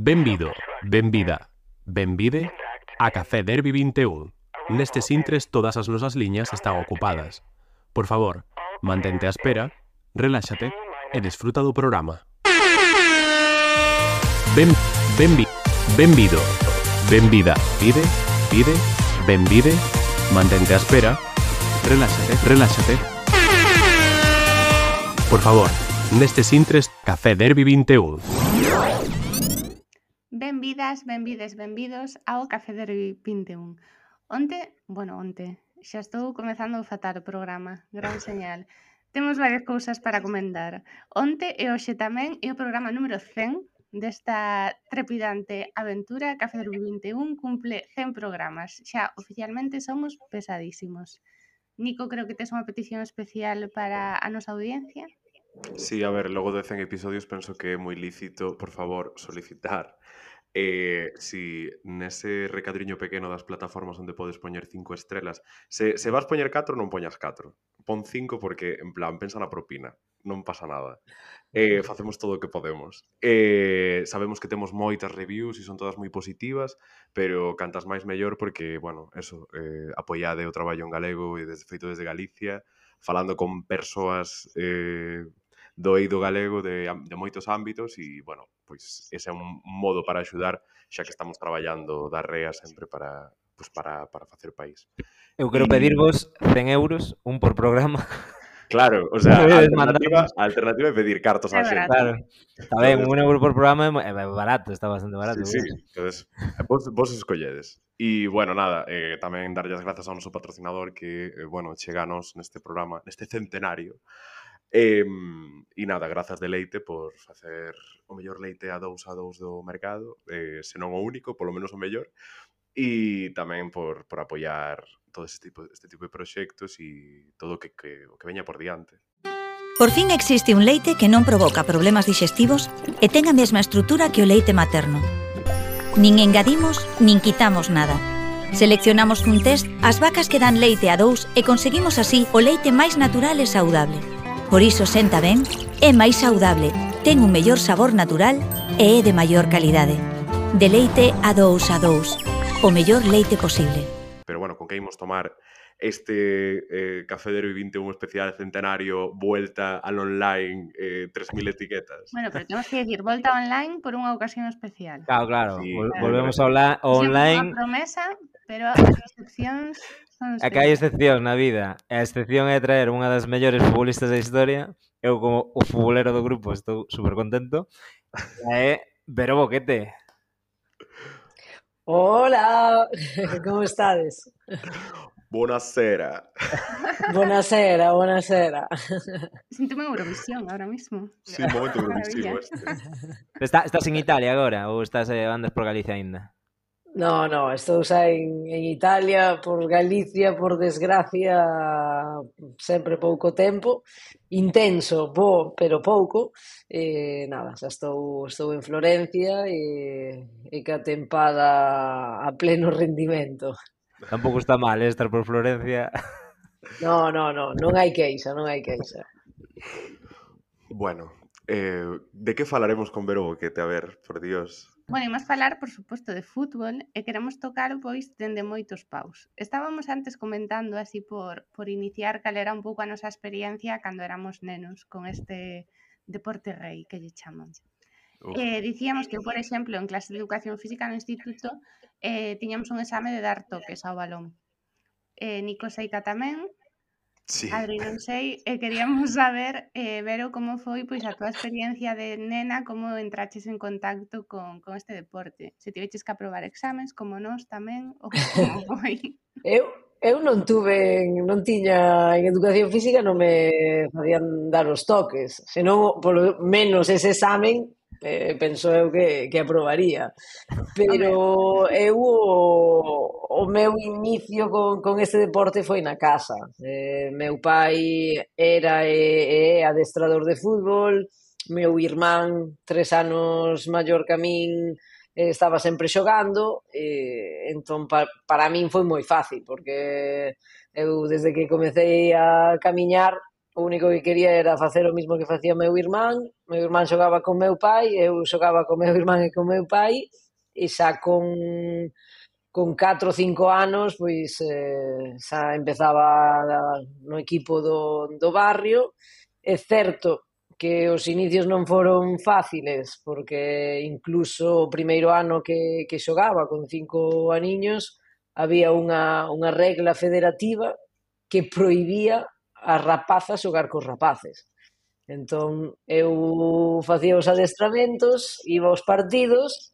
Benvido, benvida, benvide a Café Derby 21. Nestes intres todas as nosas liñas están ocupadas. Por favor, mantente á espera, reláxate e desfruta do programa. Ben, benvi, benvido, benvida, pide, pide, benvide, mantente á espera, reláxate, reláxate. Por favor, nestes intres Café Derby 21. Benvidas, benvides, benvidos ao Café de 21. Onte, bueno, onte, xa estou comezando a fatar o programa, gran señal. Temos varias cousas para comentar. Onte e hoxe tamén é o programa número 100 desta trepidante aventura Café de 21 cumple 100 programas. Xa oficialmente somos pesadísimos. Nico, creo que tes unha petición especial para a nosa audiencia. Sí, a ver, logo de 100 episodios penso que é moi lícito, por favor, solicitar eh, si nese recadriño pequeno das plataformas onde podes poñer cinco estrelas, se, se vas poñer catro, non poñas catro. Pon cinco porque, en plan, pensa na propina. Non pasa nada. Eh, facemos todo o que podemos. Eh, sabemos que temos moitas reviews e son todas moi positivas, pero cantas máis mellor porque, bueno, eso, eh, apoiade o traballo en galego e, desde feito desde Galicia, falando con persoas eh, do eido galego de, de moitos ámbitos e, bueno, pois ese é un modo para axudar xa que estamos traballando da rea sempre para, pois para, para facer país. Eu quero pedirvos 100 euros, un por programa. Claro, o sea, a alternativa, a alternativa é pedir cartos a xente. Claro. Está ben, un euro por programa é barato, está bastante barato. Sí, sí. Entonces, eh, vos, vos escolledes. E, bueno, nada, eh, tamén darlle as grazas ao noso patrocinador que, eh, bueno, cheganos neste programa, neste centenario, E, e nada, grazas de leite por facer o mellor leite a dous a dous do mercado, eh, senón o único, polo menos o mellor, e tamén por, por apoiar todo este tipo, este tipo de proxectos e todo o que, que, o que veña por diante. Por fin existe un leite que non provoca problemas digestivos e ten a mesma estrutura que o leite materno. Nin engadimos, nin quitamos nada. Seleccionamos cun test as vacas que dan leite a dous e conseguimos así o leite máis natural e saudable. Por iso senta ben, é máis saudable, ten un mellor sabor natural e é de maior calidade. De leite a dous a dous, o mellor leite posible. Pero bueno, con que imos tomar este eh, Café Derby 21 especial centenario, vuelta al online, eh, 3.000 etiquetas. Bueno, pero temos que decir vuelta online por unha ocasión especial. Claro, claro. Sí, Vol claro. Volvemos a hablar online. Sí, promesa, pero as restriccións Non. É que hai excepción na vida. E a excepción é traer unha das mellores futbolistas da historia. Eu, como o futbolero do grupo, estou super contento. É Vero Boquete. Hola, como estades? Buonasera. Buonasera, buonasera. Sinto-me en Eurovisión ahora mismo. Sí, momento Eurovisivo este. Estás estás en Italia agora ou estás eh, andas por Galicia aínda? No, no, estou xa en, en Italia, por Galicia, por desgracia, sempre pouco tempo, intenso, bo, pero pouco, e nada, xa estou, estou en Florencia e, e que a tempada a pleno rendimento. Tampouco está mal eh, estar por Florencia. No, no, no, non hai queixa, non hai queixa. Bueno, eh, de que falaremos con Vero que te a ver, por Dios... Bueno, imos falar, por suposto, de fútbol e queremos tocar, pois, dende moitos paus. Estábamos antes comentando, así por, por iniciar, cal era un pouco a nosa experiencia cando éramos nenos con este deporte rei que lle chaman. Uh. Eh, dicíamos que, por exemplo, en clase de educación física no instituto eh, tiñamos un exame de dar toques ao balón. Eh, Nico Seica tamén, Sí. Adri, non sei, e eh, queríamos saber, eh, Vero, como foi pois a túa experiencia de nena, como entraches en contacto con, con este deporte. Se tiveches que aprobar exames, como nós tamén, ou como foi? eu, eu non tuve, non tiña en educación física, non me facían dar os toques, senón polo menos ese examen eh, penso eu que, que aprobaría. Pero eu o, o meu inicio con, con este deporte foi na casa. Eh, meu pai era e eh, é adestrador de fútbol, meu irmán, tres anos maior que a min, eh, estaba sempre xogando, e, entón pa, para min foi moi fácil, porque eu desde que comecei a camiñar, o único que quería era facer o mismo que facía meu irmán, meu irmán xogaba con meu pai, eu xogaba con meu irmán e con meu pai, e xa con con 4 ou 5 anos pois eh, xa empezaba no equipo do, do barrio é certo que os inicios non foron fáciles porque incluso o primeiro ano que, que xogaba con cinco aniños había unha, unha regla federativa que prohibía a rapazas xogar cos rapaces. Entón, eu facía os adestramentos, iba aos partidos,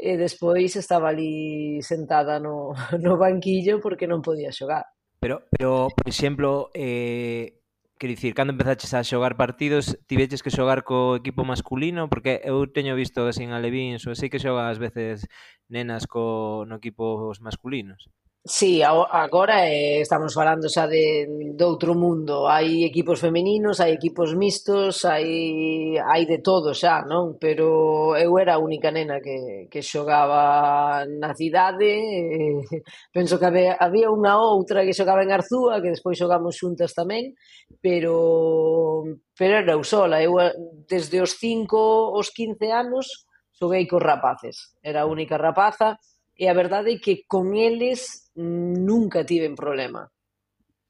e despois estaba ali sentada no, no banquillo porque non podía xogar. Pero, pero por exemplo, eh, quero dicir, cando empezaches a xogar partidos, tiveches que xogar co equipo masculino? Porque eu teño visto así en Alevín, sei que xoga ás veces nenas co, no equipos masculinos. Sí, agora eh, estamos falando xa de, de outro mundo. Hai equipos femeninos, hai equipos mixtos, hai, hai de todo xa, non? Pero eu era a única nena que, que xogaba na cidade. Eh, penso que había, había unha outra que xogaba en Arzúa, que despois xogamos xuntas tamén, pero, pero era eu sola. Eu eh, desde os 5 aos 15 anos xoguei cos rapaces. Era a única rapaza e a verdade é que con eles nunca tiven problema.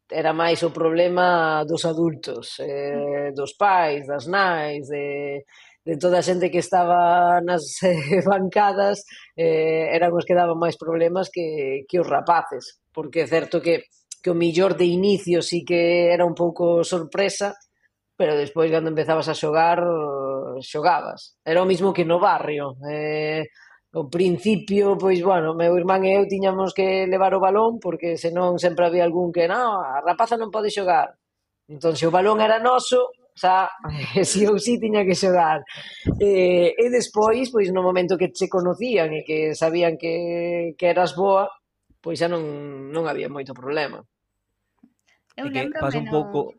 Era máis o problema dos adultos, eh, dos pais, das nais, de, de toda a xente que estaba nas eh, bancadas, eh, eran os que daban máis problemas que, que os rapaces, porque é certo que, que o millor de inicio sí que era un pouco sorpresa, pero despois cando empezabas a xogar, xogabas. Era o mismo que no barrio. Eh, ao principio, pois, bueno, meu irmán e eu tiñamos que levar o balón porque senón sempre había algún que, non, a rapaza non pode xogar. Entón, se o balón era noso, xa, si ou si tiña que xogar. E, e despois, pois, no momento que se conocían e que sabían que, que eras boa, pois xa non, non había moito problema. Eu e que pasa un pouco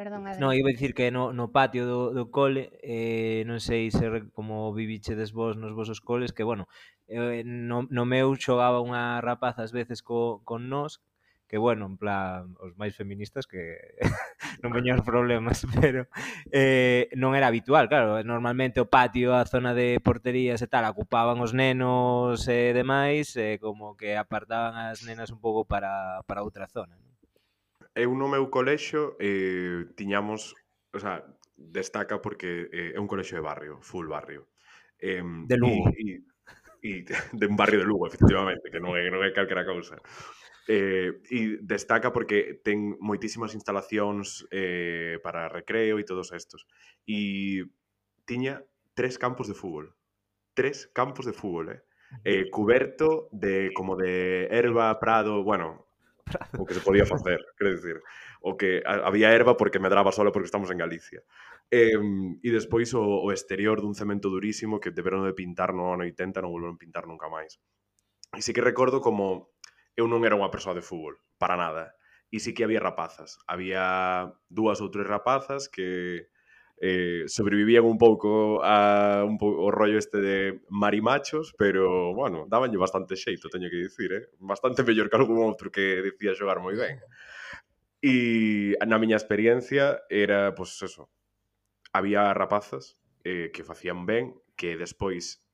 perdón. Adrián. No, iba a dicir que no, no patio do, do cole, eh, non sei se como vivichedes vos nos vosos coles, que, bueno, eh, no, no meu xogaba unha rapaz ás veces co, con nós, que, bueno, en plan, os máis feministas que non veñan problemas, pero eh, non era habitual, claro, normalmente o patio, a zona de porterías e tal, ocupaban os nenos e demais, eh, como que apartaban as nenas un pouco para, para outra zona, non? eu no meu colexo eh, tiñamos, o sea, destaca porque eh, é un colexo de barrio, full barrio. Eh, de Lugo. E, e, e de un barrio de Lugo, efectivamente, que non é, non é calquera cousa. Eh, e destaca porque ten moitísimas instalacións eh, para recreo e todos estos. E tiña tres campos de fútbol. Tres campos de fútbol, eh? eh cuberto de como de herba, prado, bueno, O que se podía facer, quero dicir. O que había erva porque medraba solo porque estamos en Galicia. Eh, e despois o, o exterior dun cemento durísimo que deberon de pintar no ano 80, non volveron pintar nunca máis. E sí que recordo como eu non era unha persoa de fútbol, para nada. E sí que había rapazas. Había dúas ou tres rapazas que eh, sobrevivían un pouco a un pouco, o rollo este de marimachos, pero, bueno, dabanlle bastante xeito, teño que dicir, eh? bastante mellor que algún outro que decía xogar moi ben. E na miña experiencia era, pois, pues, eso, había rapazas eh, que facían ben, que despois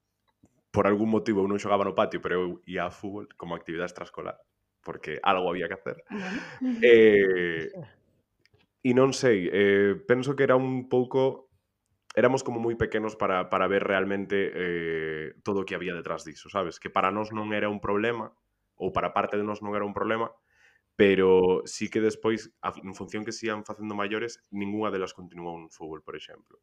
por algún motivo eu non xogaba no patio, pero eu ia a fútbol como actividade extraescolar, porque algo había que hacer. eh, E non sei, eh, penso que era un pouco éramos como moi pequenos para, para ver realmente eh, todo o que había detrás diso, sabes? Que para nós non era un problema, ou para parte de nós non era un problema, pero sí que despois, en función que sigan facendo maiores, ninguna delas continuou un fútbol, por exemplo.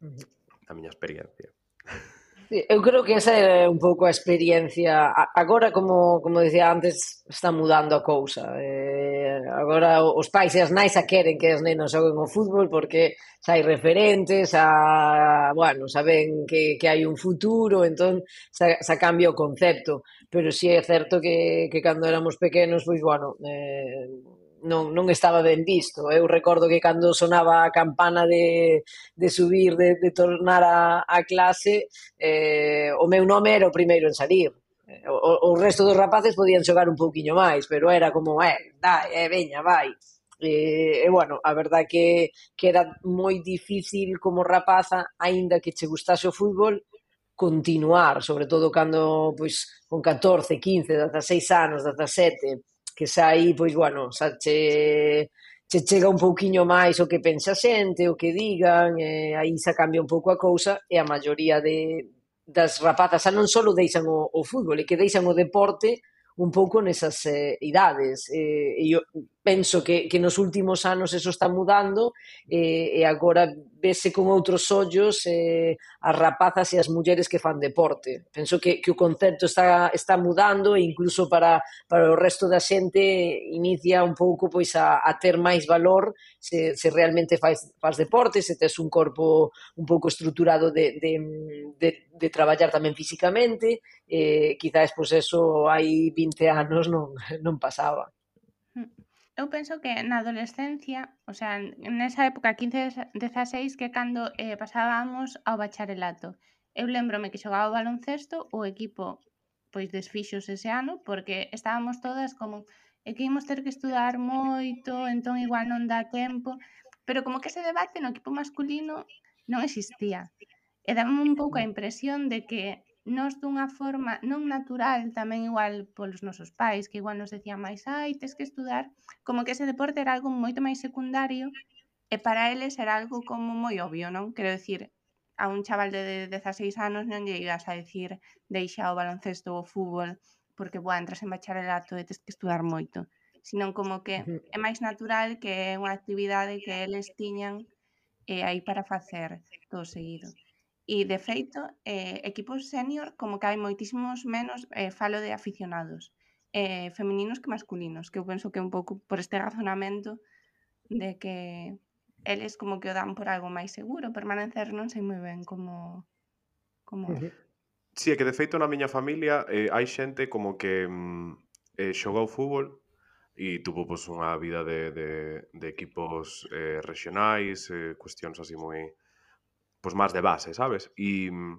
Mm. A miña experiencia. Eu creo que esa é un pouco a experiencia. Agora, como, como dicía antes, está mudando a cousa. Eh, agora os pais e as nais a queren que as nenas xoguen o fútbol porque xa hai referentes, a, bueno, saben que, que hai un futuro, entón xa, xa cambia o concepto. Pero sí é certo que, que cando éramos pequenos, pois, bueno, eh, non, non estaba ben visto. Eu recordo que cando sonaba a campana de, de subir, de, de tornar a, a clase, eh, o meu nome era o primeiro en salir. O, o resto dos rapaces podían xogar un pouquiño máis, pero era como, eh, dai, eh, veña, vai. E, e bueno, a verdad que, que era moi difícil como rapaza, aínda que che gustase o fútbol, continuar, sobre todo cando pois con 14, 15, 16 anos, 17, que xa aí, pois, bueno, xa che, che chega un pouquiño máis o que pensa a xente, o que digan, e aí xa cambia un pouco a cousa, e a maioría de, das rapazas xa non só deixan o, o fútbol, e que deixan o deporte un pouco nesas eh, idades. Eh, e, eu, penso que, que nos últimos anos eso está mudando eh, e agora vese con outros ollos eh, as rapazas e as mulleres que fan deporte. Penso que, que o concepto está, está mudando e incluso para, para o resto da xente inicia un pouco pois a, a ter máis valor se, se realmente faz, faz deporte, se tes un corpo un pouco estruturado de, de, de, de traballar tamén físicamente, eh, quizás pois eso hai 20 anos non, non pasaba eu penso que na adolescencia, o sea, nesa época 15-16 que cando eh, pasábamos ao bacharelato. Eu lembrome que xogaba o baloncesto, o equipo pois desfixos ese ano porque estábamos todas como e que imos ter que estudar moito, entón igual non dá tempo, pero como que ese debate no equipo masculino non existía. E dame un pouco a impresión de que nós dunha forma non natural, tamén igual polos nosos pais, que igual nos decían máis, ai, tes que estudar, como que ese deporte era algo moito máis secundario, e para eles era algo como moi obvio, non? Quero decir, a un chaval de 16 anos non lle ibas a decir deixa o baloncesto ou o fútbol porque, boa, entras en bacharelato e tes que estudar moito, senón como que é máis natural que é unha actividade que eles tiñan e aí para facer todo seguido. E, de feito, eh, equipos senior como que hai moitísimos menos, eh, falo de aficionados, eh, femininos que masculinos, que eu penso que un pouco por este razonamento de que eles como que o dan por algo máis seguro, permanecer non sei moi ben como... como... Si, sí, é que de feito na miña familia eh, hai xente como que mm, eh, xogou fútbol e tuvo pois, unha vida de, de, de equipos eh, regionais, eh, cuestións así moi pois máis de base, sabes? E mm,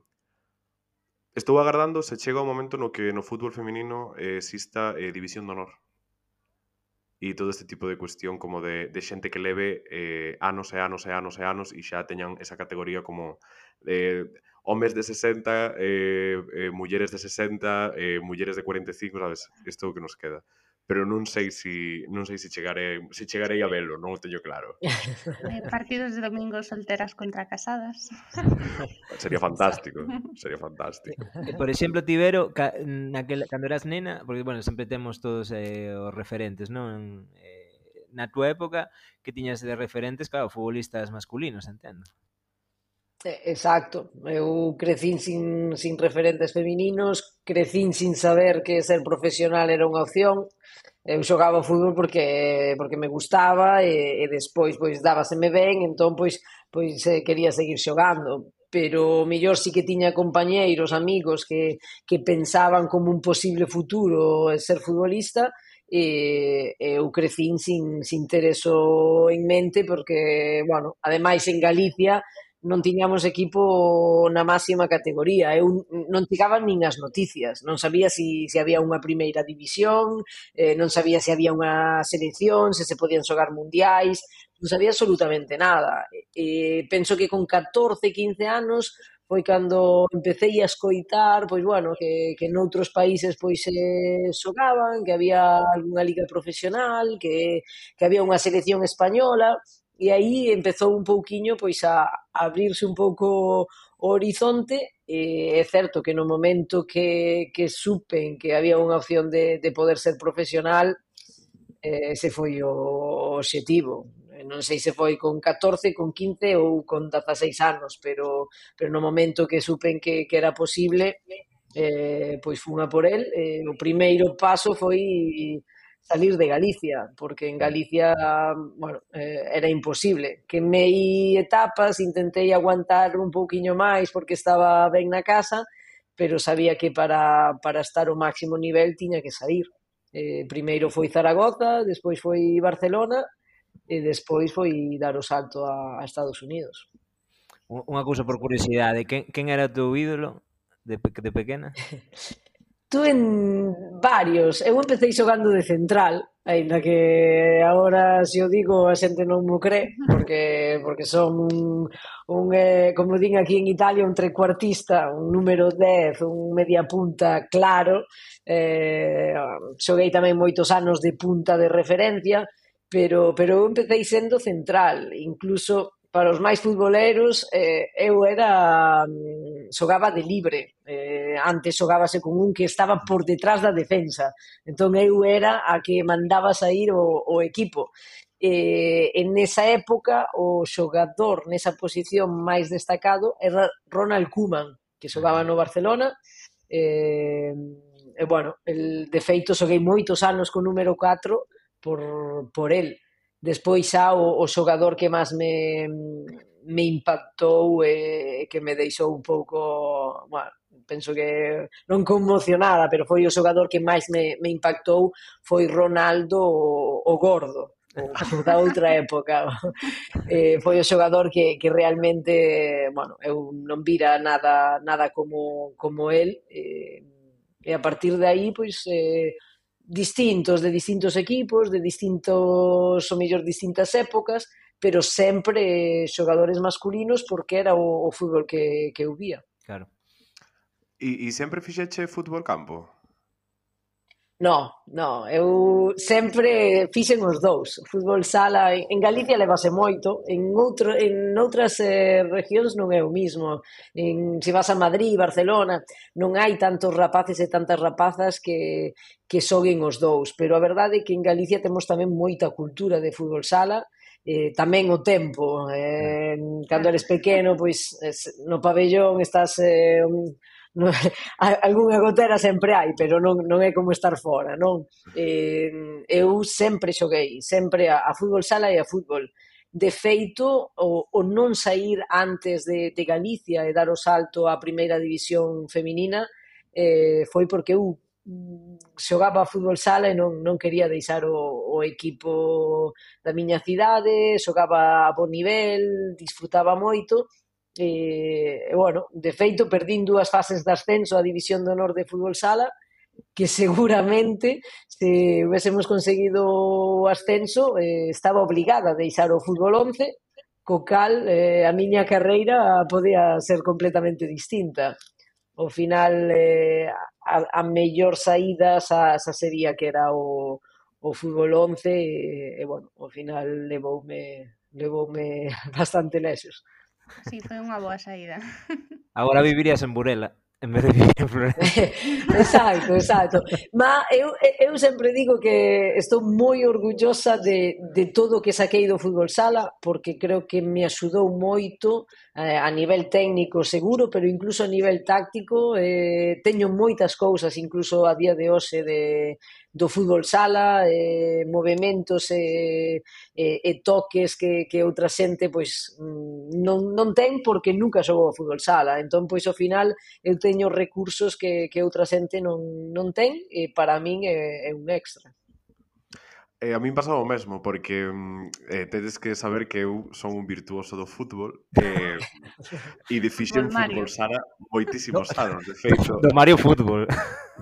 estou agardando se chega o momento no que no fútbol feminino eh, exista eh, división de honor e todo este tipo de cuestión como de, de xente que leve eh, anos e anos e anos e anos e xa teñan esa categoría como eh, homes de 60, eh, eh, mulleres de 60, eh, mulleres de 45, sabes? Isto que nos queda pero non sei se si, non sei se si chegarei, se si chegarei a velo, non o teño claro. Eh, partidos de domingo solteras contra casadas. Sería fantástico, sería fantástico. Por exemplo, Tibero, ca, cando eras nena, porque, bueno, sempre temos todos eh, os referentes, non? Eh, na túa época, que tiñas de referentes, claro, futbolistas masculinos, entendo. Exacto, eu crecín sin, sin referentes femininos, crecín sin saber que ser profesional era unha opción, eu xogaba fútbol porque porque me gustaba e, e despois pois dábaseme ben, entón pois pois eh, quería seguir xogando, pero mellor si sí que tiña compañeiros, amigos que que pensaban como un posible futuro ser futbolista, e eu crecín sin, sin ter eso en mente porque, bueno, ademais en Galicia non tiñamos equipo na máxima categoría. Eu non chegaban nin as noticias. Non sabía se, se había unha primeira división, eh, non sabía se había unha selección, se se podían xogar mundiais, non sabía absolutamente nada. Eh, penso que con 14, 15 anos foi cando empecé a escoitar, pois bueno, que, que noutros países pois se eh, xogaban, que había algunha liga profesional, que, que había unha selección española, e aí empezou un pouquiño pois a, a abrirse un pouco o horizonte e é certo que no momento que, que supen que había unha opción de, de poder ser profesional eh, ese foi o obxectivo non sei se foi con 14, con 15 ou con 16 anos, pero, pero no momento que supen que, que era posible, eh, pois fun a por el. Eh, o primeiro paso foi salir de Galicia, porque en Galicia, bueno, eh, era imposible. Que me etapas, intentei aguantar un pouquiño máis porque estaba ben na casa, pero sabía que para, para estar o máximo nivel tiña que sair. Eh, primeiro foi Zaragoza, despois foi Barcelona, e despois foi dar o salto a, a Estados Unidos. Unha cousa por curiosidade, quen, quen era o teu ídolo de, de pequena? Tuve en varios. Eu empecé xogando de central, aínda que agora se o digo a xente non mo cree, porque porque son un, un eh, como din aquí en Italia, un trecuartista, un número 10, un media punta claro. Eh, xoguei tamén moitos anos de punta de referencia, pero pero eu empecé sendo central, incluso para os máis futboleros, eh, eu era mm, xogaba de libre. Eh, antes xogábase con un que estaba por detrás da defensa. Entón eu era a que mandaba sair o, o equipo. Eh, en esa época, o xogador nesa posición máis destacado era Ronald Koeman, que xogaba no Barcelona. Eh, e, bueno, el, de feito, xoguei moitos anos co número 4 por, por el Despois xa o, o xogador que máis me, me impactou e eh, que me deixou un pouco, bueno, penso que non conmocionada, pero foi o xogador que máis me, me impactou foi Ronaldo o, o gordo da outra época. Eh, foi o xogador que, que realmente, bueno, eu non vira nada nada como, como el, eh, e a partir de aí, pois, eh, distintos, de distintos equipos, de distintos, ou mellor, distintas épocas, pero sempre xogadores masculinos porque era o, o fútbol que, que eu vía. Claro. E, e sempre fixeche fútbol campo? No, no, eu sempre fixen os dous. Fútbol sala en Galicia levase moito, en outro en outras eh, regións non é o mismo. En se vas a Madrid, Barcelona, non hai tantos rapaces e tantas rapazas que que xoguen os dous, pero a verdade é que en Galicia temos tamén moita cultura de fútbol sala, eh, tamén o tempo. Eh, eh. cando eres pequeno, pois no pabellón estás eh, non, algunha gotera sempre hai, pero non, non é como estar fora, non? Eh, eu sempre xoguei, sempre a, a fútbol sala e a fútbol. De feito, o, o non sair antes de, de Galicia e dar o salto á primeira división feminina eh, foi porque eu mm, xogaba a fútbol sala e non, non quería deixar o, o equipo da miña cidade, xogaba a bo nivel, disfrutaba moito E, e, bueno, de feito, perdín dúas fases de ascenso á División de Honor de Fútbol Sala, que seguramente, se hubiésemos conseguido o ascenso, eh, estaba obligada a deixar o Fútbol 11, co cal eh, a miña carreira podía ser completamente distinta. Ao final, eh, a, a mellor saída xa, xa sería que era o, o Fútbol 11, e, e, bueno, ao final levoume, levoume bastante lesos. Sí, foi unha boa saída. Agora vivirías en Burela en vez de vivir en Florencia. exacto, exacto. Ma eu, eu sempre digo que estou moi orgullosa de, de todo o que saquei do fútbol sala porque creo que me axudou moito eh, a nivel técnico seguro, pero incluso a nivel táctico eh, teño moitas cousas incluso a día de hoxe de do fútbol sala, eh, movimentos e, eh, e, eh, toques que, que outra xente pois, mm, non, non ten porque nunca xogou ao fútbol sala. Entón, pois, ao final, eu teño recursos que, que outra xente non, non ten e para min é, é un extra. Eh, a min pasaba o mesmo, porque mm, eh, tedes que saber que eu son un virtuoso do fútbol eh, e de fixen fútbol sala moitísimos anos, de feito. Do Mario Fútbol.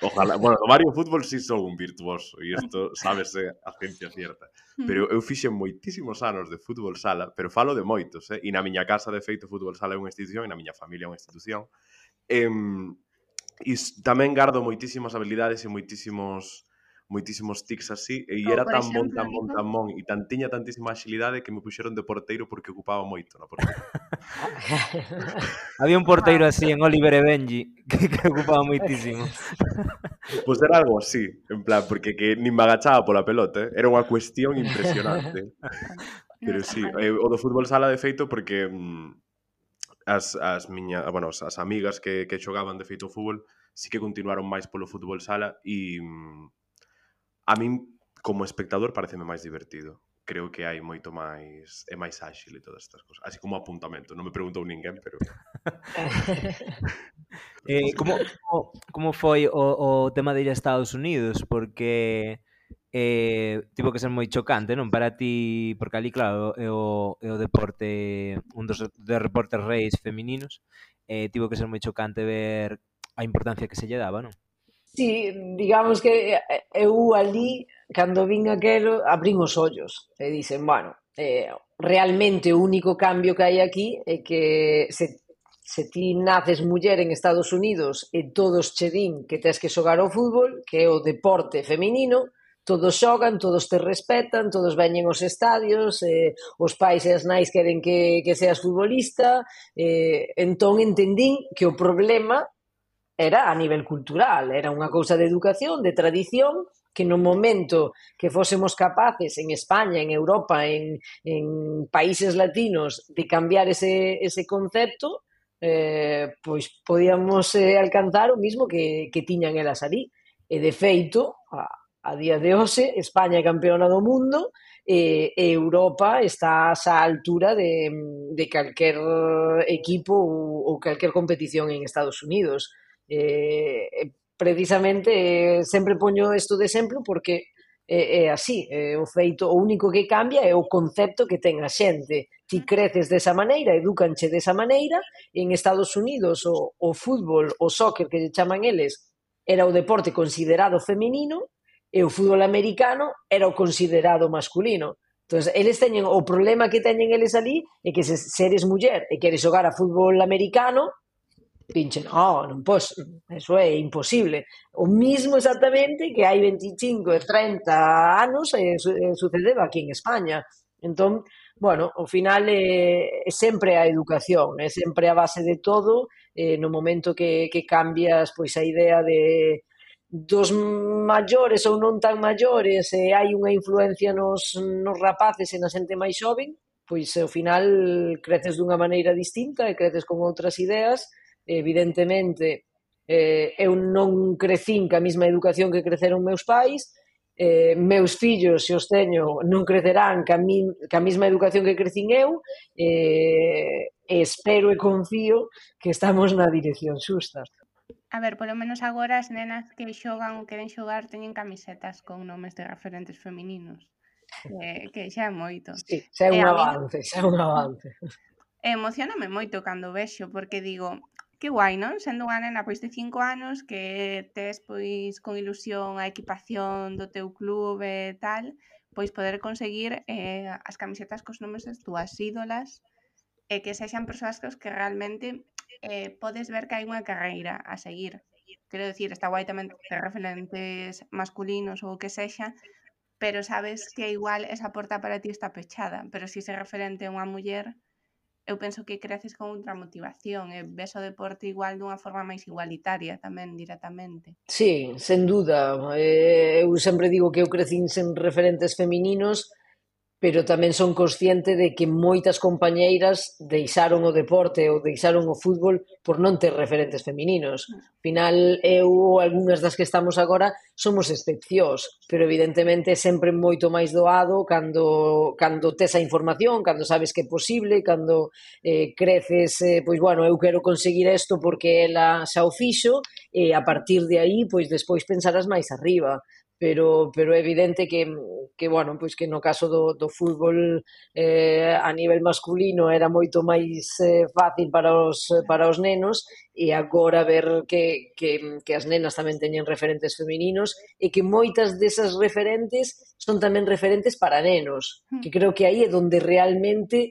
Ojalá, bueno, no Mario Fútbol sí son un virtuoso e isto sábese a ciencia cierta. Hmm. Pero eu fixen moitísimos anos de fútbol sala, pero falo de moitos, eh? e na miña casa de feito fútbol sala é unha institución e na miña familia é unha institución. Eh, e tamén gardo moitísimas habilidades e moitísimos moitísimos tics así e Como era tan bon, tan bon, tan bon e tan tiña tantísima agilidade que me puxeron de porteiro porque ocupaba moito na porteira. Había un porteiro así en Oliver e Benji que, que ocupaba moitísimo. Pois pues era algo así, en plan, porque que nin me agachaba pola pelota, eh? era unha cuestión impresionante. Pero sí, eh, o do fútbol sala de feito porque mm, as, as miña, bueno, as, amigas que, que xogaban de feito fútbol sí que continuaron máis polo fútbol sala e mm, a min como espectador pareceme máis divertido creo que hai moito máis é máis áxil e todas estas cosas así como apuntamento, non me preguntou ninguén pero eh, como, como, como foi o, o tema de ir a Estados Unidos porque eh, tivo que ser moi chocante, non? Para ti, porque ali, claro, é o, é o deporte, un dos de reportes reis femininos, eh, tivo que ser moi chocante ver a importancia que se lle daba, non? Sí, digamos que eh, eu ali, cando vin aquelo, abrín os ollos e dicen, bueno, eh, realmente o único cambio que hai aquí é que se, se ti naces muller en Estados Unidos e todos che din que tens que xogar ao fútbol, que é o deporte feminino, todos xogan, todos te respetan, todos veñen aos estadios, eh, os pais e as nais queren que, que seas futbolista, eh, entón entendín que o problema era a nivel cultural, era unha cousa de educación, de tradición, que no momento que fósemos capaces en España, en Europa, en, en países latinos de cambiar ese, ese concepto, eh, pois podíamos eh, alcanzar o mismo que, que tiñan elas ali. E de feito, a, a día de hoxe, España é campeona do mundo, e, e Europa está a altura de, de calquer equipo ou, ou calquer competición en Estados Unidos eh, precisamente eh, sempre poño isto de exemplo porque é, é así, é o feito, o único que cambia é o concepto que ten a xente. Ti creces desa maneira, educanche desa maneira, en Estados Unidos o, o fútbol, o soccer que lle chaman eles, era o deporte considerado feminino e o fútbol americano era o considerado masculino. Entón, eles teñen o problema que teñen eles ali é que se, se eres muller e queres xogar a fútbol americano, pinchen, oh, non pos, eso é imposible. O mismo exactamente que hai 25 e 30 anos eh, eh sucedeva aquí en España. Entón, bueno, ao final é, é sempre a educación, é sempre a base de todo, eh, no momento que, que cambias pois a idea de dos maiores ou non tan maiores e eh, hai unha influencia nos, nos rapaces e na xente máis xoven, pois ao final creces dunha maneira distinta e creces con outras ideas evidentemente eh, eu non crecín ca mesma educación que creceron meus pais, eh, meus fillos, se os teño, non crecerán ca, mi, ca mesma educación que crecín eu, eh, espero e confío que estamos na dirección xusta. A ver, polo menos agora as nenas que xogan ou queren xogar teñen camisetas con nomes de referentes femininos. Eh, que xa é moito. Sí, xa é un eh, avance, xa é un avance. Emocioname moito cando vexo, porque digo, Que guai, non? Sendo unha nena pois de 5 anos que tes pois con ilusión a equipación do teu clube e tal, pois poder conseguir eh, as camisetas cos nomes das túas ídolas e que sexan persoas cos que realmente eh, podes ver que hai unha carreira a seguir. Quero dicir, está guai tamén ter referentes masculinos ou que sexa, pero sabes que igual esa porta para ti está pechada, pero si se referente a unha muller, eu penso que creces con outra motivación e ves o deporte igual dunha forma máis igualitaria tamén directamente. Sí, sen duda. Eh, eu sempre digo que eu crecín sen referentes femininos, pero tamén son consciente de que moitas compañeiras deixaron o deporte ou deixaron o fútbol por non ter referentes femininos. Ah. Al final, eu ou algunhas das que estamos agora somos excepcións, pero evidentemente sempre moito máis doado cando, cando tes a información, cando sabes que é posible, cando eh, creces, eh, pois bueno, eu quero conseguir isto porque ela xa o fixo, e a partir de aí, pois despois pensarás máis arriba pero, pero é evidente que, que, bueno, pois que no caso do, do fútbol eh, a nivel masculino era moito máis eh, fácil para os, para os nenos e agora ver que, que, que as nenas tamén teñen referentes femininos e que moitas desas referentes son tamén referentes para nenos, que hmm. creo que aí é onde realmente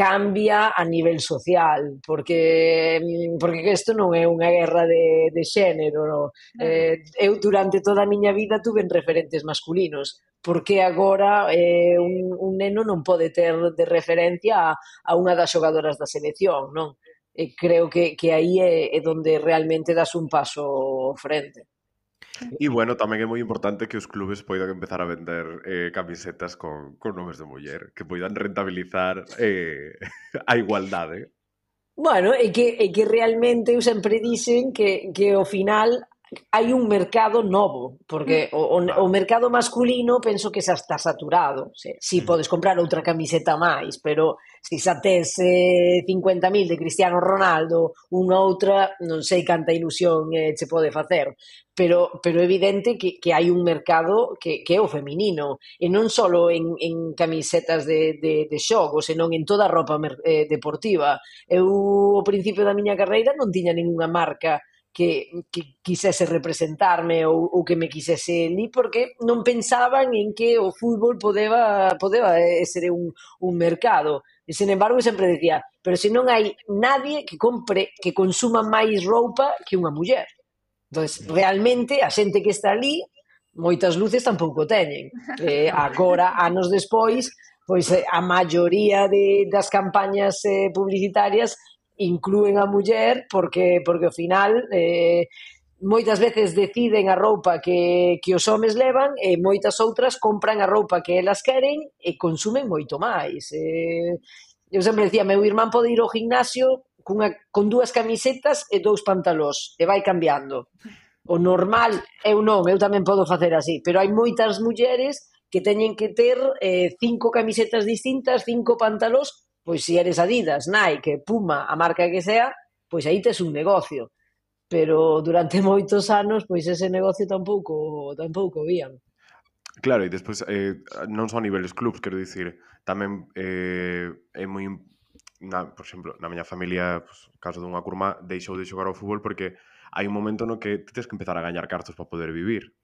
cambia a nivel social, porque mm, porque isto non é unha guerra de, de xénero. No? Eh, eu durante toda a miña vida tuve referentes masculinos, porque agora eh, un, un neno non pode ter de referencia a, a unha das xogadoras da selección, non? E creo que, que aí é, é donde realmente das un paso frente. E bueno, tamén é moi importante que os clubes poidan empezar a vender eh, camisetas con, con nomes de muller, que poidan rentabilizar eh, a igualdade. ¿eh? Bueno, é que, é que realmente eu sempre dicen que, que ao final hai un mercado novo, porque mm. o, o, o mercado masculino penso que xa está saturado. Se, si mm. podes comprar outra camiseta máis, pero se xa tes eh, 50.000 de Cristiano Ronaldo, unha outra, non sei canta ilusión eh, se pode facer. Pero, pero é evidente que, que hai un mercado que, que é o feminino, e non só en, en camisetas de, de, de xogo, senón en toda a roupa eh, deportiva. Eu, ao principio da miña carreira, non tiña ningunha marca que, que quisese representarme ou, ou que me quisese ni porque non pensaban en que o fútbol podeba, podeba ser un, un mercado. E, sen embargo, sempre decía, pero se non hai nadie que compre, que consuma máis roupa que unha muller. Entón, realmente, a xente que está ali, moitas luces tampouco teñen. Eh, agora, anos despois, pois eh, a maioría de, das campañas eh, publicitarias inclúen a muller porque, porque ao final eh, moitas veces deciden a roupa que, que os homes levan e moitas outras compran a roupa que elas queren e consumen moito máis. Eh, eu sempre decía, meu irmán pode ir ao gimnasio cunha, con dúas camisetas e dous pantalós e vai cambiando. O normal, eu non, eu tamén podo facer así, pero hai moitas mulleres que teñen que ter eh, cinco camisetas distintas, cinco pantalós pois se eres Adidas, Nike, Puma, a marca que sea, pois aí tes un negocio. Pero durante moitos anos, pois ese negocio tampouco tampouco vían. Claro, e despois eh, non só a niveles clubs, quero dicir, tamén eh, é moi na, por exemplo, na miña familia, pues, caso dunha curma, deixou de xogar ao fútbol porque hai un momento no que tens que empezar a gañar cartos para poder vivir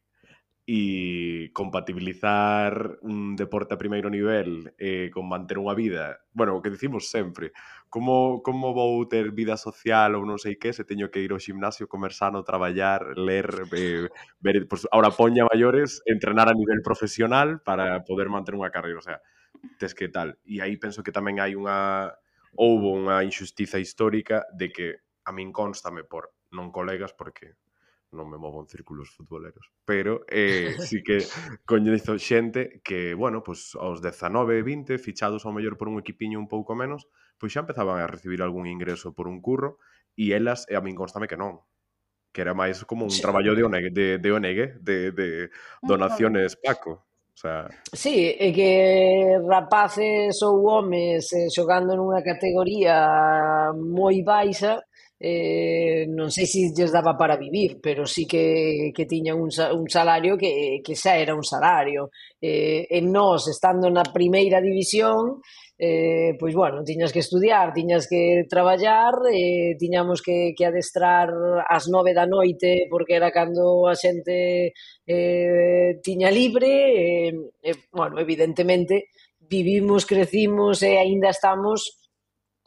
e compatibilizar un deporte a primeiro nivel eh, con manter unha vida, bueno, o que dicimos sempre, como, como vou ter vida social ou non sei que se teño que ir ao ximnasio, comer sano, traballar, ler, eh, ver, pues, ahora poña maiores, entrenar a nivel profesional para poder manter unha carreira, o sea, tes que tal. E aí penso que tamén hai unha houbo unha injustiza histórica de que a min constame por non colegas porque non me movo en círculos futboleros, pero eh, sí que coñezo xente que, bueno, pues aos 19, 20, fichados ao mellor por un equipiño un pouco menos, pois xa empezaban a recibir algún ingreso por un curro e elas, e a min constame que non, que era máis como un sí. traballo de ONG, de, de, ONG, de, de donaciones Paco. O sea... Sí, é que rapaces ou homes eh, xogando nunha categoría moi baixa eh, non sei se lles daba para vivir, pero sí que, que tiña un, un salario que, que xa era un salario. Eh, e nós, estando na primeira división, eh, pois bueno, tiñas que estudiar, tiñas que traballar, eh, tiñamos que, que adestrar ás nove da noite porque era cando a xente eh, tiña libre, eh, e, bueno, evidentemente, vivimos, crecimos e aínda estamos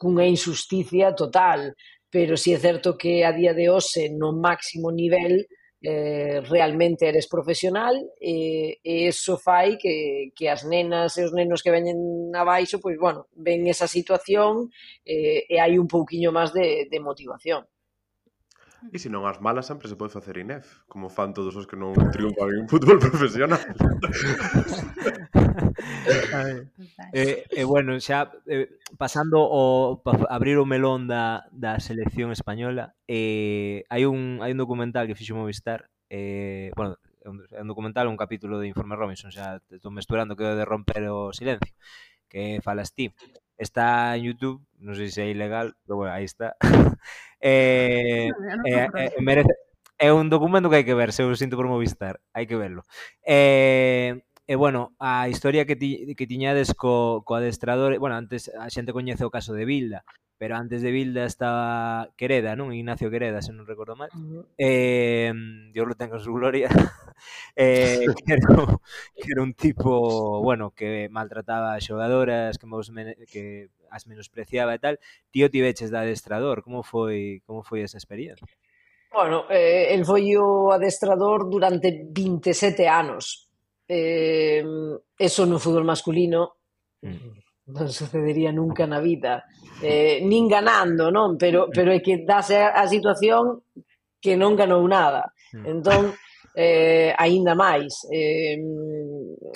cunha injusticia total pero sí é certo que a día de hoxe no máximo nivel eh, realmente eres profesional e, e eso fai que, que as nenas e os nenos que veñen abaixo, pois, bueno, ven esa situación eh, e hai un pouquiño máis de, de motivación. E se non as malas sempre se pode facer INEF, como fan todos os que non triunfan en fútbol profesional. e, eh, eh, bueno, xa eh, pasando o pa abrir o melón da, da selección española, eh, hai un hai un documental que fixo Movistar, eh, bueno, é un, é un documental, un capítulo de Informe Robinson, xa estou mesturando que de romper o silencio, que falas ti está en YouTube, non sei se é ilegal, pero bueno, aí está. eh, ah, eh, eh, merece, é un documento que hai que ver, se eu sinto por Movistar, hai que verlo. Eh, E bueno, a historia que, ti, que tiñades co, co adestrador, bueno, antes a xente coñece o caso de Bilda, pero antes de Bilda estaba Quereda, non? Ignacio Quereda, se non recordo mal. Uh -huh. Eh, Dios lo tenga en su gloria. eh, que, era, que era un tipo, bueno, que maltrataba a xogadoras, que, mos, que as menospreciaba e tal. Tío tiveches de adestrador, como foi, como foi esa experiencia? Bueno, eh, el foi o adestrador durante 27 anos. Eh, eso no fútbol masculino. Mm non sucedería nunca na vida, eh, nin ganando, non? Pero, pero é que dase a situación que non ganou nada. Hmm. Entón, eh, aínda máis. Eh,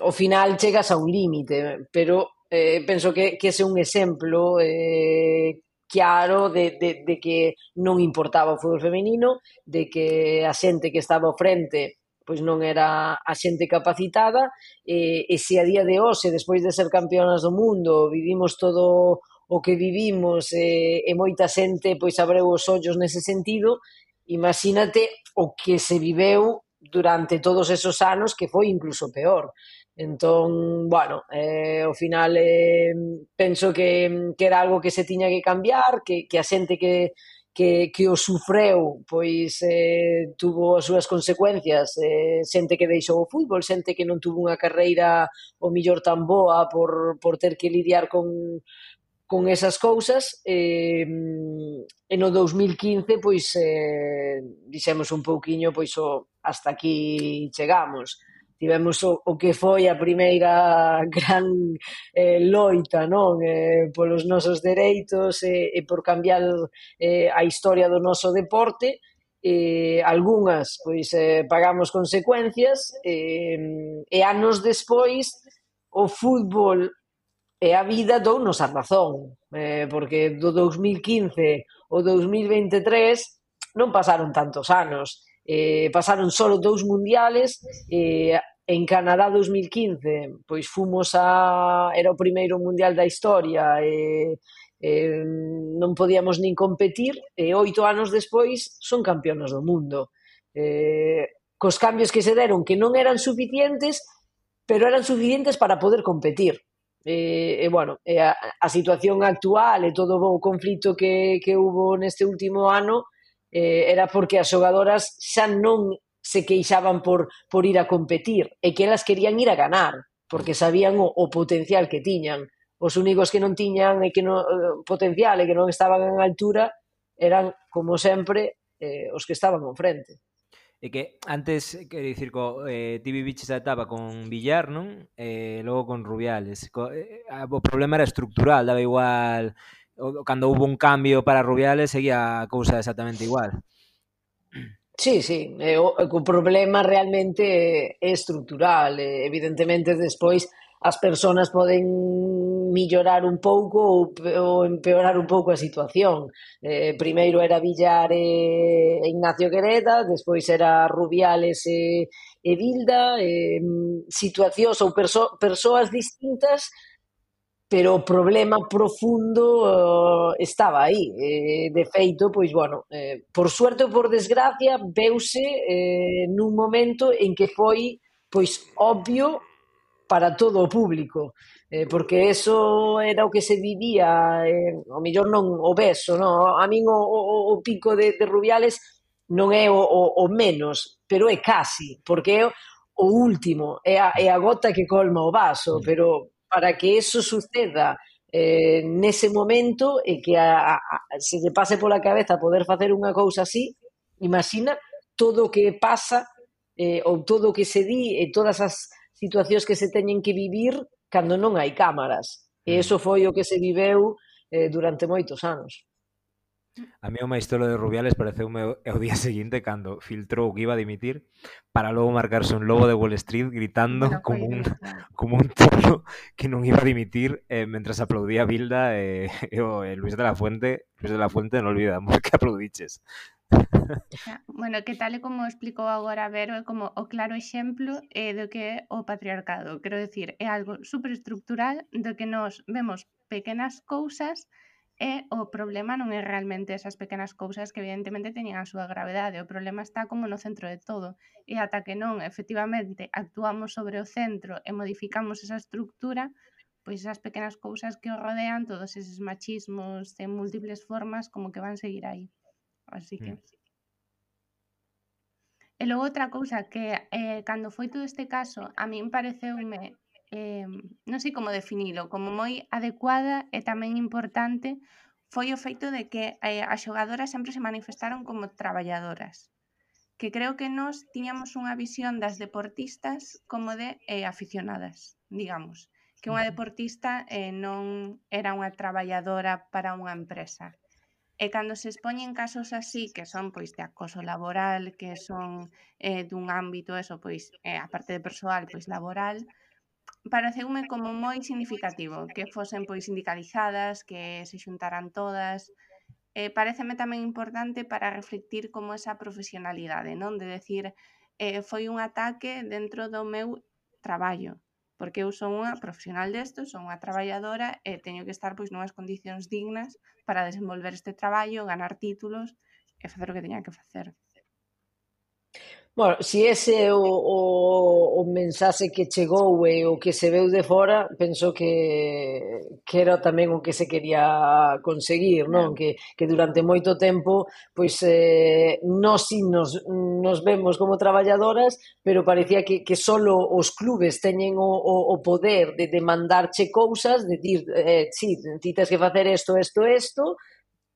ao final chegas a un límite, pero eh, penso que, que ese é un exemplo eh, claro de, de, de que non importaba o fútbol femenino, de que a xente que estaba ao frente pois non era a xente capacitada e, e se a día de hoxe, despois de ser campeonas do mundo, vivimos todo o que vivimos e, e moita xente pois abreu os ollos nese sentido, imagínate o que se viveu durante todos esos anos que foi incluso peor. Entón, bueno, eh, ao final eh, penso que, que era algo que se tiña que cambiar, que, que a xente que, que, que o sufreu, pois eh, tuvo as súas consecuencias, eh, xente que deixou o fútbol, xente que non tuvo unha carreira o millor tan boa por, por ter que lidiar con, con esas cousas eh, e no 2015 pois eh, dixemos un pouquiño pois o, hasta aquí chegamos tivemos o, o que foi a primeira gran eh, loita non? Eh, polos nosos dereitos eh, e por cambiar eh, a historia do noso deporte. Eh, algunhas pois eh, pagamos consecuencias eh, e anos despois o fútbol e a vida dounos a razón eh, porque do 2015 ao 2023 non pasaron tantos anos. Eh, pasaron solo dous mundiales, eh, en Canadá 2015, pois fomos a era o primeiro mundial da historia e eh, non podíamos nin competir e oito anos despois son campeonas do mundo. Eh, cos cambios que se deron que non eran suficientes, pero eran suficientes para poder competir. E, eh, e bueno, e a, a situación actual e todo o conflito que, que hubo neste último ano eh, era porque as xogadoras xa non se queixaban por, por ir a competir, e que elas querían ir a ganar, porque sabían o, o potencial que tiñan. Os únicos que non tiñan e que non, eh, potencial e que non estaban en altura eran, como sempre, eh, os que estaban ao frente. E que antes, quero dicir, co, eh, ti viviches a etapa con Villar, non? Eh, logo con Rubiales. Co, eh, o problema era estructural, daba igual cando houve un cambio para Rubiales seguía a cousa exactamente igual. Sí, sí, eh, o, o problema realmente é estructural, eh, evidentemente despois as persoas poden millorar un pouco ou, ou empeorar un pouco a situación. Eh, primeiro era Villar e, e Ignacio Quereda, despois era Rubiales e, e Bilda, eh, situacións ou perso, persoas distintas pero o problema profundo uh, estaba aí. Eh, de feito, pois, bueno, eh, por suerte ou por desgracia, veuse eh, nun momento en que foi pois obvio para todo o público, eh, porque eso era o que se vivía, eh, o mellor non o beso, no? a min o, o, o pico de, de Rubiales non é o, o, o menos, pero é casi, porque é o último, é a, é a gota que colma o vaso, mm. pero para que eso suceda eh, nese momento e que a, a, se lle pase pola cabeza poder facer unha cousa así, imagina todo o que pasa eh, ou todo o que se di e todas as situacións que se teñen que vivir cando non hai cámaras. Mm. E iso foi o que se viveu eh, durante moitos anos. A mí o maistolo de Rubiales pareceume o día seguinte cando filtrou que iba a dimitir para logo marcarse un lobo de Wall Street gritando no como un como un tolo que non iba a dimitir eh, mentras aplaudía Bilda e eh, eh, Luis de la Fuente, Luis de la Fuente non olvidamos que aplaudiches. Bueno, que tal e como explicou agora Vero, é como o claro exemplo eh, do que é o patriarcado. Quero decir, é algo superestructural do que nos vemos pequenas cousas E o problema non é realmente esas pequenas cousas que evidentemente teñen a súa gravedade, o problema está como no centro de todo. E ata que non efectivamente actuamos sobre o centro e modificamos esa estructura, pois esas pequenas cousas que o rodean, todos eses machismos en múltiples formas como que van seguir aí. Así que... Mm. E logo outra cousa que eh, cando foi todo este caso, a min pareceume eh, non sei como definilo, como moi adecuada e tamén importante foi o feito de que eh, as xogadoras sempre se manifestaron como traballadoras que creo que nós tiñamos unha visión das deportistas como de eh, aficionadas, digamos, que unha deportista eh, non era unha traballadora para unha empresa. E cando se expoñen casos así, que son pois de acoso laboral, que son eh, dun ámbito eso, pois eh, a parte de persoal, pois laboral, pareceume como moi significativo que fosen pois sindicalizadas, que se xuntaran todas. Eh, pareceme tamén importante para reflectir como esa profesionalidade, non? De decir, eh, foi un ataque dentro do meu traballo, porque eu son unha profesional desto, son unha traballadora e teño que estar pois nunhas condicións dignas para desenvolver este traballo, ganar títulos e facer o que teña que facer. Bueno, si ese é o, o, o mensaxe que chegou e o que se veu de fora, penso que, que era tamén o que se quería conseguir, non? Que, que durante moito tempo, pois, eh, nós si nos, nos vemos como traballadoras, pero parecía que, que solo os clubes teñen o, o, o poder de demandarche cousas, de dir, eh, sí, ti tens que facer isto, isto, isto,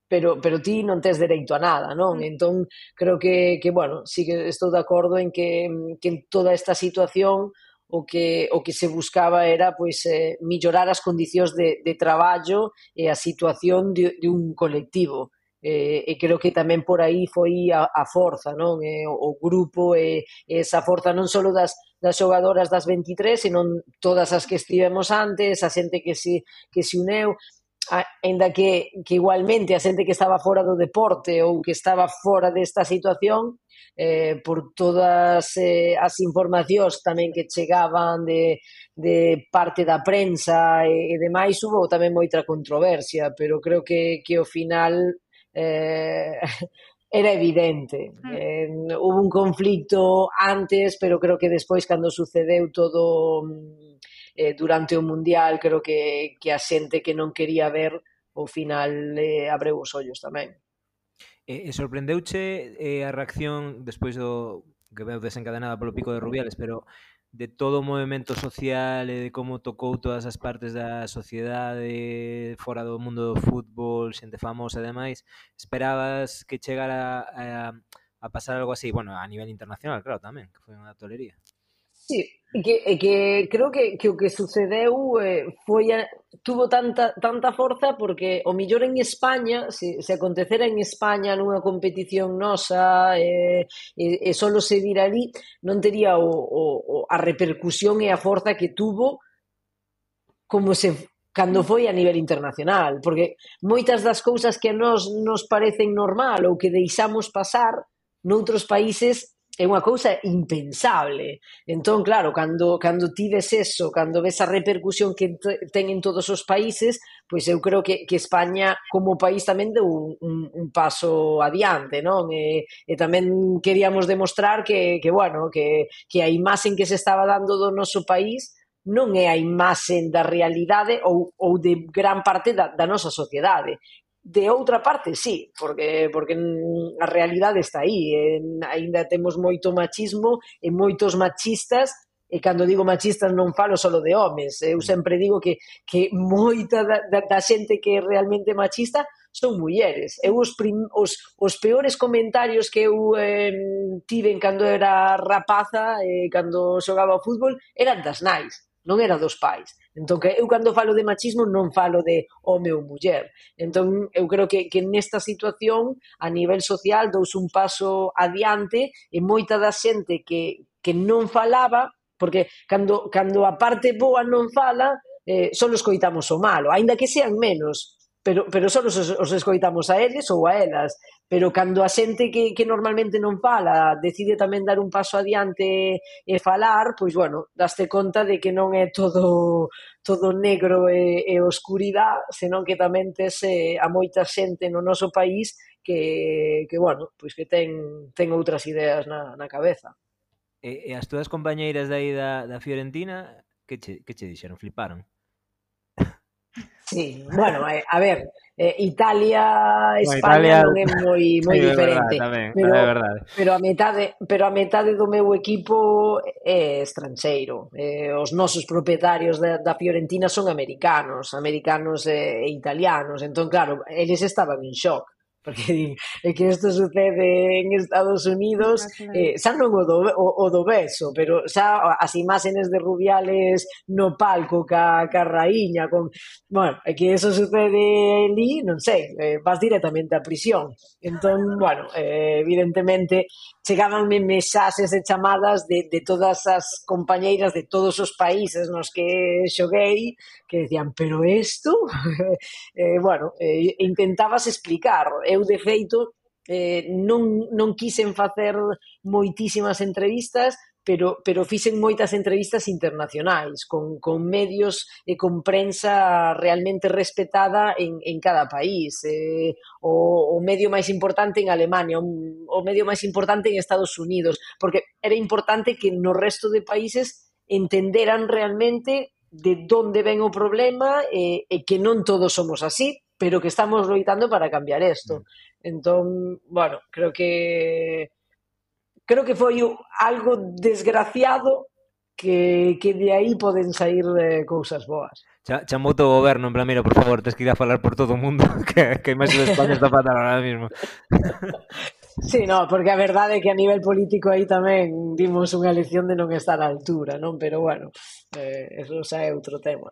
pero, pero ti non tes dereito a nada, non? Mm. Entón, creo que, que bueno, sí que estou de acordo en que, que en toda esta situación o que, o que se buscaba era pois, eh, millorar as condicións de, de traballo e a situación de, de un colectivo. Eh, e creo que tamén por aí foi a, a forza, non? Eh, o, o grupo e eh, esa forza non só das, das xogadoras das 23, senón todas as que estivemos antes, a xente que se, que se uneu. Ah, ainda que, que igualmente a xente que estaba fora do deporte ou que estaba fora desta situación, eh, por todas eh, as informacións tamén que chegaban de, de parte da prensa e, e demais, hubo tamén moita controversia, pero creo que, que ao final eh, era evidente. Mm. Eh, hubo un conflicto antes, pero creo que despois, cando sucedeu todo mm, eh, durante o Mundial creo que, que a xente que non quería ver o final eh, abreu os ollos tamén. E, e sorprendeuche eh, a reacción despois do que veu desencadenada polo pico de Rubiales, pero de todo o movimento social e de como tocou todas as partes da sociedade fora do mundo do fútbol, xente famosa e demais, esperabas que chegara a, a, a pasar algo así, bueno, a nivel internacional, claro, tamén, que foi unha tolería. Sí, e que, e que creo que, que o que sucedeu eh, foi a, tuvo tanta, tanta forza porque o millor en España, se, se acontecera en España nunha competición nosa eh, e, e solo se dira ali, non tería o, o, a repercusión e a forza que tuvo como se cando foi a nivel internacional, porque moitas das cousas que a nos nos parecen normal ou que deixamos pasar noutros países é unha cousa impensable. Entón, claro, cando, cando ti ves eso, cando ves a repercusión que ten en todos os países, pois eu creo que, que España como país tamén deu un, un, un paso adiante, non? E, eh, e eh, tamén queríamos demostrar que, que bueno, que, que a imaxen que se estaba dando do noso país non é a imaxen da realidade ou, ou de gran parte da, da nosa sociedade. De outra parte, sí, porque, porque a realidade está aí. En, ainda temos moito machismo e moitos machistas e cando digo machistas non falo solo de homes, eu sempre digo que, que moita da, da, da xente que é realmente machista son mulleres. Eu os, prim, os, os peores comentarios que eu eh, tive cando era rapaza, eh, cando xogaba ao fútbol, eran das nais, non era dos pais. Entón, que eu cando falo de machismo non falo de home ou muller. Entón, eu creo que, que nesta situación, a nivel social, dous un paso adiante e moita da xente que, que non falaba, porque cando, cando a parte boa non fala, eh, só escoitamos o malo, aínda que sean menos, pero, pero só os, os escoitamos a eles ou a elas. Pero cando a xente que, que normalmente non fala decide tamén dar un paso adiante e falar, pois, bueno, daste conta de que non é todo todo negro e, e oscuridade, senón que tamén tes eh, a moita xente no noso país que, que bueno, pois que ten, ten outras ideas na, na cabeza. E, e as túas compañeiras aí da, da Fiorentina, que che, que che dixeron? Fliparon? Sí, bueno, eh, a ver, eh, Italia, España no, Italia, non é moi moi sí, diferente. Verdad, tamén, pero, é verdade. pero a metade, pero a metade do meu equipo é estranxeiro. Eh, os nosos propietarios da, da Fiorentina son americanos, americanos e, e italianos. Entón, claro, eles estaban en shock porque é que isto sucede en Estados Unidos, ah, eh, xa non o do, o, o do beso, pero xa as imágenes de Rubiales no palco ca, ca raíña, con... bueno, é que eso sucede ali, non sei, eh, vas directamente á prisión. Entón, bueno, eh, evidentemente, chegabanme mensaxes e chamadas de, de todas as compañeiras de todos os países nos que xoguei, que decían, pero isto? eh, bueno, eh, intentabas explicar, eu de feito eh, non, non quisen facer moitísimas entrevistas, pero, pero fixen moitas entrevistas internacionais con, con medios e con prensa realmente respetada en, en cada país. Eh, o, o medio máis importante en Alemania, o, o medio máis importante en Estados Unidos, porque era importante que no resto de países entenderan realmente de onde ven o problema e, e que non todos somos así, pero que estamos loitando para cambiar isto. Mm. Entón, bueno, creo que creo que foi algo desgraciado que, que de aí poden sair eh, cousas boas. Ch chamou o goberno, en plan, mira, por favor, tes que ir a falar por todo o mundo que, que a imaxe de España está fatal ahora mismo. Sí, no, porque a verdade é que a nivel político aí tamén dimos unha lección de non estar á altura, non? Pero bueno, eh, eso xa é outro tema.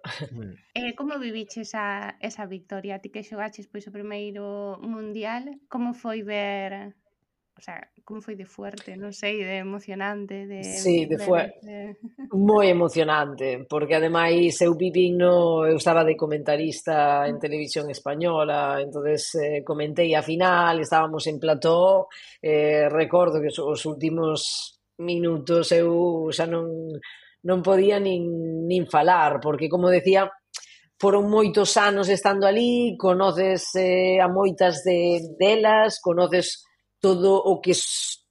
Eh, como viviches esa, esa victoria? Ti que xogaches pois o primeiro mundial, como foi ver o sea, como foi de fuerte, non sei, de emocionante, de... Sí, de fuerte, de... moi emocionante, porque ademais eu vivín no, eu estaba de comentarista en mm. televisión española, entonces eh, comentei a final, estábamos en plató, eh, recordo que os últimos minutos eu xa non, non podía nin, nin falar, porque como decía, foron moitos anos estando ali, conoces eh, a moitas de, delas, conoces todo o que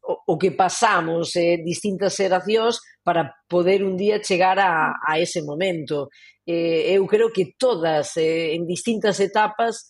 o, que pasamos eh, distintas xeracións para poder un día chegar a, a ese momento. Eh, eu creo que todas, eh, en distintas etapas,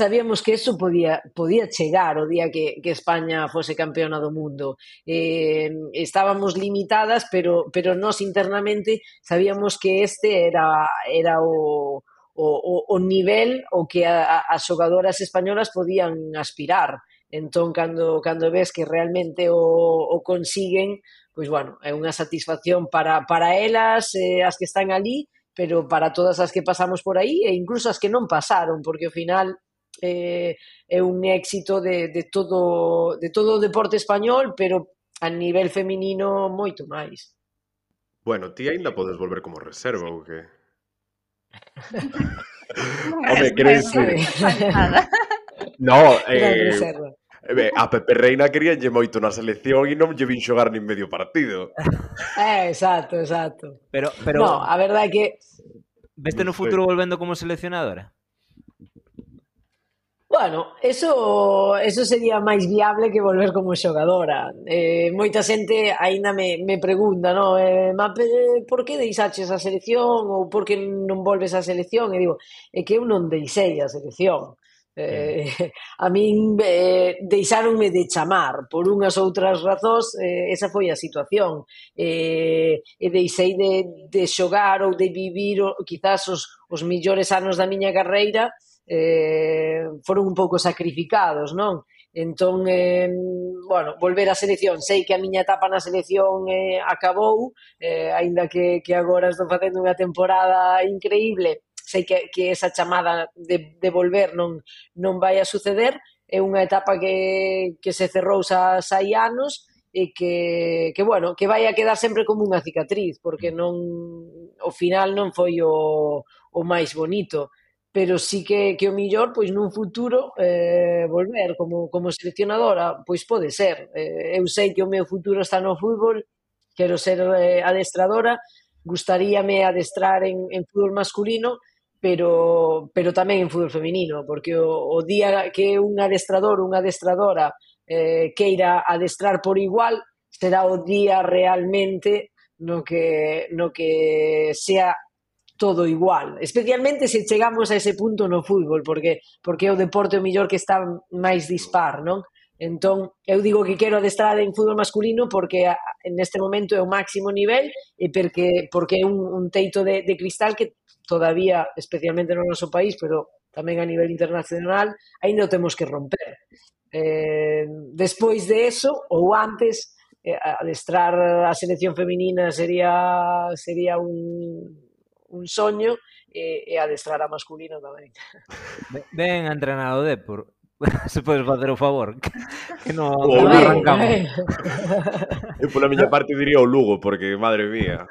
sabíamos que eso podía, podía chegar o día que, que España fose campeona do mundo. Eh, estábamos limitadas, pero, pero nós internamente sabíamos que este era, era o, o, o nivel o que a, a, as xogadoras españolas podían aspirar. Entón, cando, cando ves que realmente o, o consiguen, pois, bueno, é unha satisfacción para, para elas, eh, as que están ali, pero para todas as que pasamos por aí e incluso as que non pasaron, porque ao final eh, é un éxito de, de, todo, de todo o deporte español, pero a nivel feminino moito máis. Bueno, ti aínda podes volver como reserva ou que? Home, queres decir... No, eh, Eh, a Pepe Reina queríanlle moito na selección e non lle vin xogar nin medio partido. Eh, exacto, exacto. Pero, pero... No, a verdade é que... Veste no futuro volvendo como seleccionadora? Bueno, eso, eso sería máis viable que volver como xogadora. Eh, moita xente aínda me, me pregunta, no, eh, ma, por que deixaches a selección ou por que non volves a selección? E digo, é que eu non deixei a selección. Eh, a min eh, deixáronme de chamar por unhas outras razóns, eh, esa foi a situación. Eh, e deixei de, de xogar ou de vivir o, quizás os, os millores anos da miña carreira eh, foron un pouco sacrificados, non? Entón, eh, bueno, volver á selección, sei que a miña etapa na selección eh, acabou, eh, aínda que, que agora estou facendo unha temporada increíble, sei que, que esa chamada de, de volver non, non vai a suceder, é unha etapa que, que se cerrou xa, xa hai anos, e que, que, bueno, que vai a quedar sempre como unha cicatriz, porque mm. non o final non foi o, o máis bonito, pero sí que, que o millor, pois nun futuro eh, volver como, como seleccionadora, pois pode ser. Eh, eu sei que o meu futuro está no fútbol, quero ser eh, adestradora, gustaríame adestrar en, en fútbol masculino, pero, pero tamén en fútbol feminino, porque o, o día que un adestrador ou unha adestradora eh, queira adestrar por igual, será o día realmente no que, no que sea todo igual, especialmente se chegamos a ese punto no fútbol, porque porque é o deporte o millor que está máis dispar, non? Entón, eu digo que quero adestrar en fútbol masculino porque en este momento é o máximo nivel e porque porque é un, un teito de, de cristal que todavía, especialmente no noso país, pero tamén a nivel internacional, ainda o temos que romper. Eh, despois de eso, ou antes, eh, adestrar a selección feminina sería sería un, un soño e, eh, e adestrar a masculino tamén. Ben entrenado Depor. se podes facer o favor? Que non o no arrancamos. Eu pola miña parte diría o Lugo porque madre mía.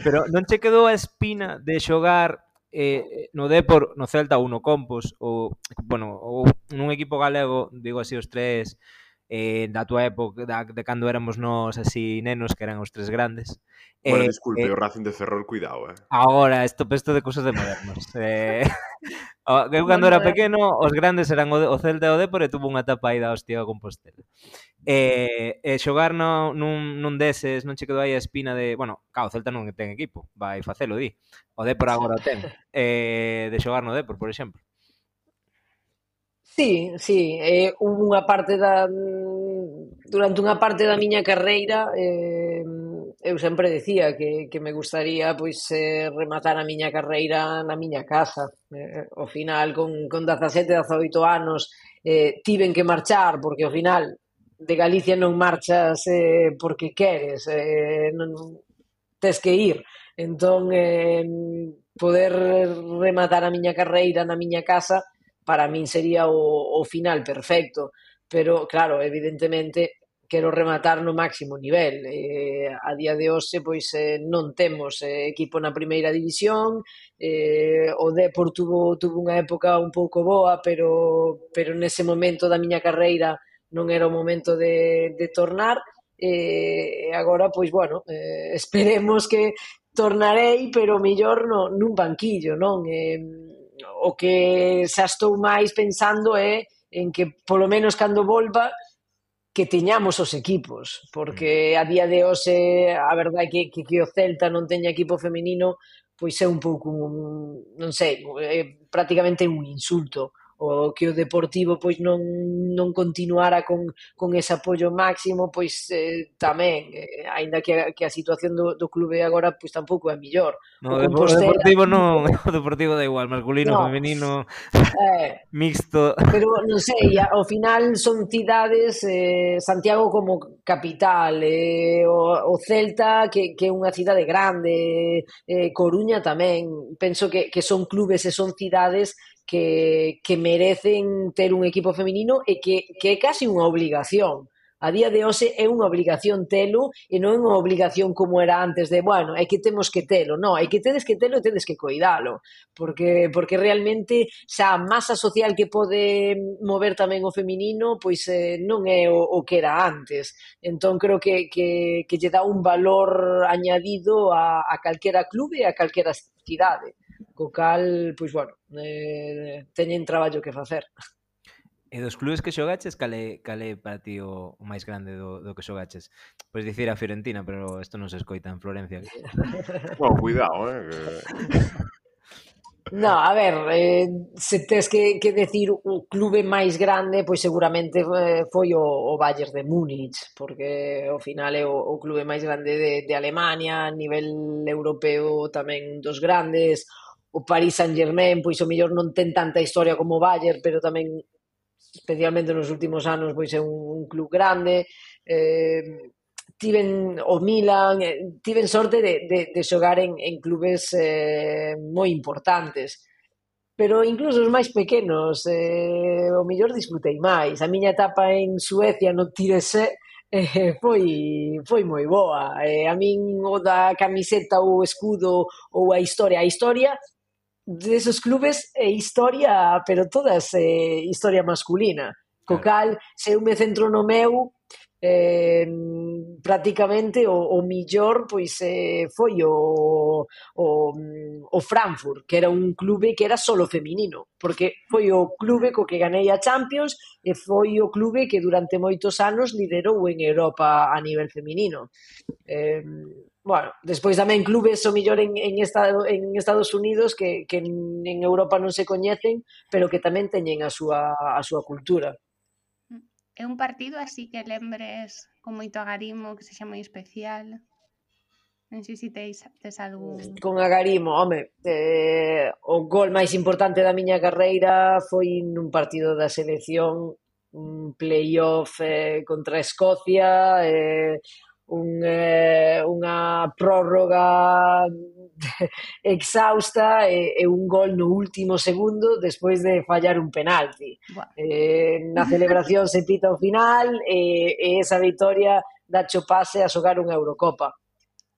Pero non che quedou a espina de xogar eh, no Depor, no Celta ou no Compos ou, bueno, ou nun equipo galego digo así os tres eh, da tua época da, de cando éramos nós así nenos que eran os tres grandes? Eh, bueno, eh, disculpe, eh, o Racing de Ferrol, cuidado, eh. Agora, isto pesto de cousas de modernos. eh, Eu cando era pequeno, os grandes eran o, o Celta e o Depor e tuvo unha etapa aí da hostia a Compostela. E, e xogar no, nun, nun deses non che quedou aí a espina de... Bueno, claro, o Celta non ten equipo, vai facelo, di. O Depor agora o ten. E, de xogar no Depor, por exemplo. Sí, sí, eh, unha parte da durante unha parte da miña carreira eh, eu sempre decía que, que me gustaría pois eh, rematar a miña carreira na miña casa. Eh, eh ao final, con, con 17, 18 anos, eh, tiven que marchar, porque ao final de Galicia non marchas eh, porque queres, eh, non, tes que ir. Entón, eh, poder rematar a miña carreira na miña casa, para min sería o, o final perfecto. Pero, claro, evidentemente, quero rematar no máximo nivel. Eh, a día de hoxe, pois, eh, non temos eh, equipo na primeira división, eh, o Depor tuvo, tuvo unha época un pouco boa, pero, pero nese momento da miña carreira non era o momento de, de tornar, e eh, agora, pois, bueno, eh, esperemos que tornarei, pero mellor no, nun banquillo, non? Eh, o que xa estou máis pensando é en que, polo menos, cando volva, que teñamos os equipos, porque mm. a día de hoxe a verdade é que, que, que o Celta non teña equipo feminino pois é un pouco, un, non sei, é prácticamente un insulto o que o Deportivo pois non non continuara con con ese apoio máximo, pois eh, tamén, eh, aínda que a, que a situación do, do clube agora pois tampouco é mellor. No, o Compostela... o Deportivo non, o Deportivo da igual, masculino, no. femenino, eh, mixto. Pero non sei, ao final son cidades eh, Santiago como capital, eh, o, o Celta que que é unha cidade grande, eh, Coruña tamén, penso que que son clubes e son cidades que, que merecen ter un equipo feminino e que, que é casi unha obligación. A día de hoxe é unha obligación telo e non é unha obligación como era antes de, bueno, é que temos que telo. Non, é que tedes que telo e tedes que coidalo. Porque, porque realmente xa a masa social que pode mover tamén o feminino pois eh, non é o, o que era antes. Entón creo que, que, que lle dá un valor añadido a, a calquera clube e a calquera cidade. Co cal, pois, bueno, eh, teñen traballo que facer. E dos clubes que xogaches, cale, cale para ti o, o máis grande do, do que xogaches? Pois dicir a Fiorentina, pero isto non se escoita en Florencia. bueno, cuidado, eh? Que... No, a ver, eh, se tes que, que decir o clube máis grande, pois seguramente eh, foi o, o Bayern de Múnich, porque ao final é o, o clube máis grande de, de Alemania, a nivel europeo tamén dos grandes, o Paris Saint-Germain, pois o mellor non ten tanta historia como o Bayern, pero tamén especialmente nos últimos anos pois é un, un club grande. Eh, tiven o Milan, eh, tiven sorte de, de, de xogar en, en clubes eh, moi importantes pero incluso os máis pequenos eh, o mellor disfrutei máis. A miña etapa en Suecia no Tirese eh, foi, foi moi boa. Eh, a min o da camiseta, o escudo ou a historia, a historia de esos clubes é historia, pero todas é historia masculina. Co cal, se eu me centro no meu, eh, prácticamente o, o millor pois eh, foi o, o, o Frankfurt, que era un clube que era solo feminino, porque foi o clube co que ganei a Champions e foi o clube que durante moitos anos liderou en Europa a nivel feminino. Eh, bueno, despois tamén clubes o millor en, en, Estado, en Estados Unidos que, que en Europa non se coñecen, pero que tamén teñen a súa, a súa cultura. Mm. É un partido así que lembres con moito agarimo, que sexa moi especial? Non sei se tes, tes algún... Mm, con agarimo, home, eh, o gol máis importante da miña carreira foi nun partido da selección un playoff eh, contra Escocia, eh, un, eh, unha prórroga exhausta e, e un gol no último segundo despois de fallar un penalti. Wow. Eh, na celebración se pita o final e, e esa victoria dacho pase a xogar unha Eurocopa.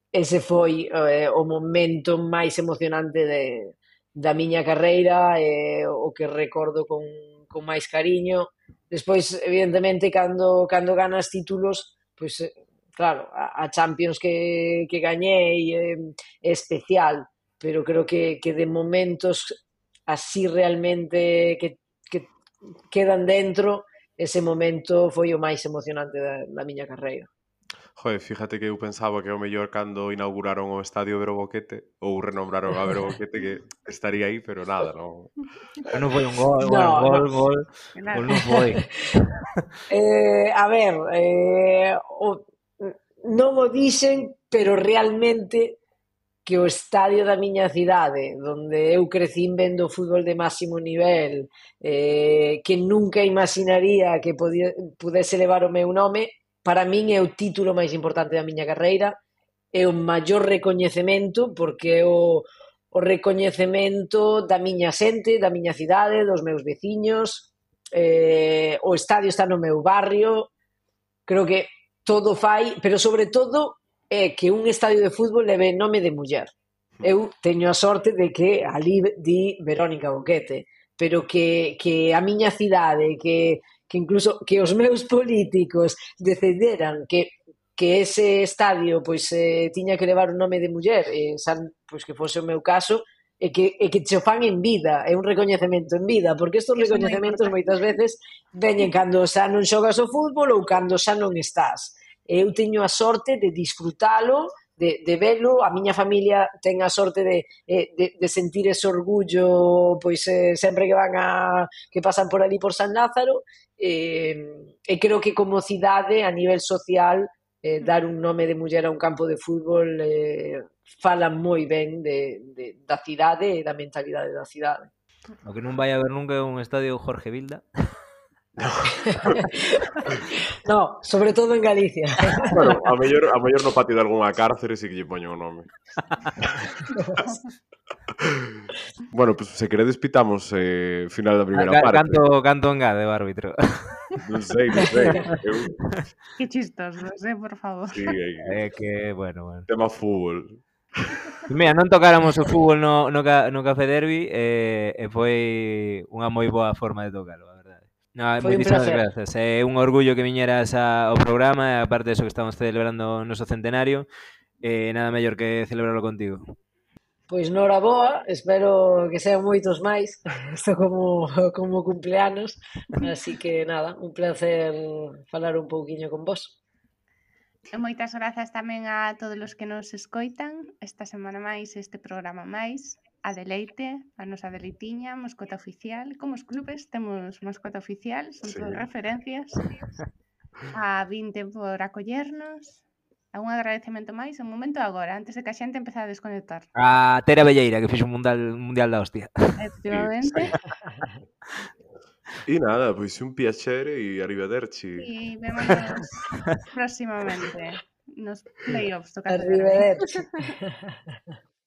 Ese foi eh, o momento máis emocionante de, da miña carreira e eh, o que recordo con, con máis cariño. Despois, evidentemente, cando, cando ganas títulos, pois pues, claro, a, a Champions que, que gañei é, é especial, pero creo que, que de momentos así realmente que, que quedan dentro, ese momento foi o máis emocionante da, da miña carreira. Joder, fíjate que eu pensaba que o mellor cando inauguraron o estadio Vero Boquete ou renombraron a Vero Boquete que estaría aí, pero nada, non. Non foi un gol, no, bueno, gol, no. gol, gol, gol non foi. eh, a ver, eh, o, non o dixen, pero realmente que o estadio da miña cidade, onde eu crecín vendo fútbol de máximo nivel, eh, que nunca imaginaría que podía, pudese levar o meu nome, para min é o título máis importante da miña carreira, é o maior recoñecemento, porque é o, o recoñecemento da miña xente, da miña cidade, dos meus veciños, eh, o estadio está no meu barrio, creo que todo fai, pero sobre todo é que un estadio de fútbol leve nome de muller. Eu teño a sorte de que ali di Verónica Boquete, pero que, que a miña cidade, que, que incluso que os meus políticos decideran que que ese estadio pois eh, tiña que levar o nome de muller, eh, san, pois que fose o meu caso, e que, e que che fan en vida, é un recoñecemento en vida, porque estes recoñecementos moitas veces veñen cando xa non xogas o fútbol ou cando xa non estás eu teño a sorte de disfrutalo, de, de velo, a miña familia ten a sorte de, eh, de, de sentir ese orgullo pois eh, sempre que van a que pasan por ali por San Lázaro eh, e creo que como cidade a nivel social eh, mm. dar un nome de muller a un campo de fútbol eh, fala moi ben de, de, da cidade e da mentalidade da cidade. O que non vai haber nunca é un estadio Jorge Vilda. No. no, sobre todo en Galicia. Bueno, a mellor, a mellor no patio de algunha cárcere si que lle poño o nome. bueno, pues, se queredes pitamos eh, final da primeira parte. Canto, canto engade o árbitro. Non sei, non sei. Eu... Que chistos, non sei, por favor. Sí, é que, bueno, bueno. Tema fútbol. Mira, non tocáramos o fútbol no, no, no Café Derby e, eh, e foi unha moi boa forma de tocarlo. No, Foi moitísimas gracias. É un orgullo que viñeras ao programa, aparte de eso que estamos celebrando o noso centenario, eh, nada mellor que celebrarlo contigo. Pois nora boa, espero que sean moitos máis, isto como, como cumpleanos, así que nada, un placer falar un pouquiño con vos. E moitas grazas tamén a todos os que nos escoitan esta semana máis, este programa máis a Deleite, a nosa deleitiña, mascota oficial. Como os clubes temos mascota oficial, son sí. todas referencias. a 20 por acollernos. A un agradecemento máis, un momento agora, antes de que a xente empeza a desconectar. Ah, a Tera Belleira, que fixo un mundial, un mundial da hostia. Efectivamente. E nada, pois un piacere e arrivederci. E vemos próximamente nos playoffs. Arrivederci.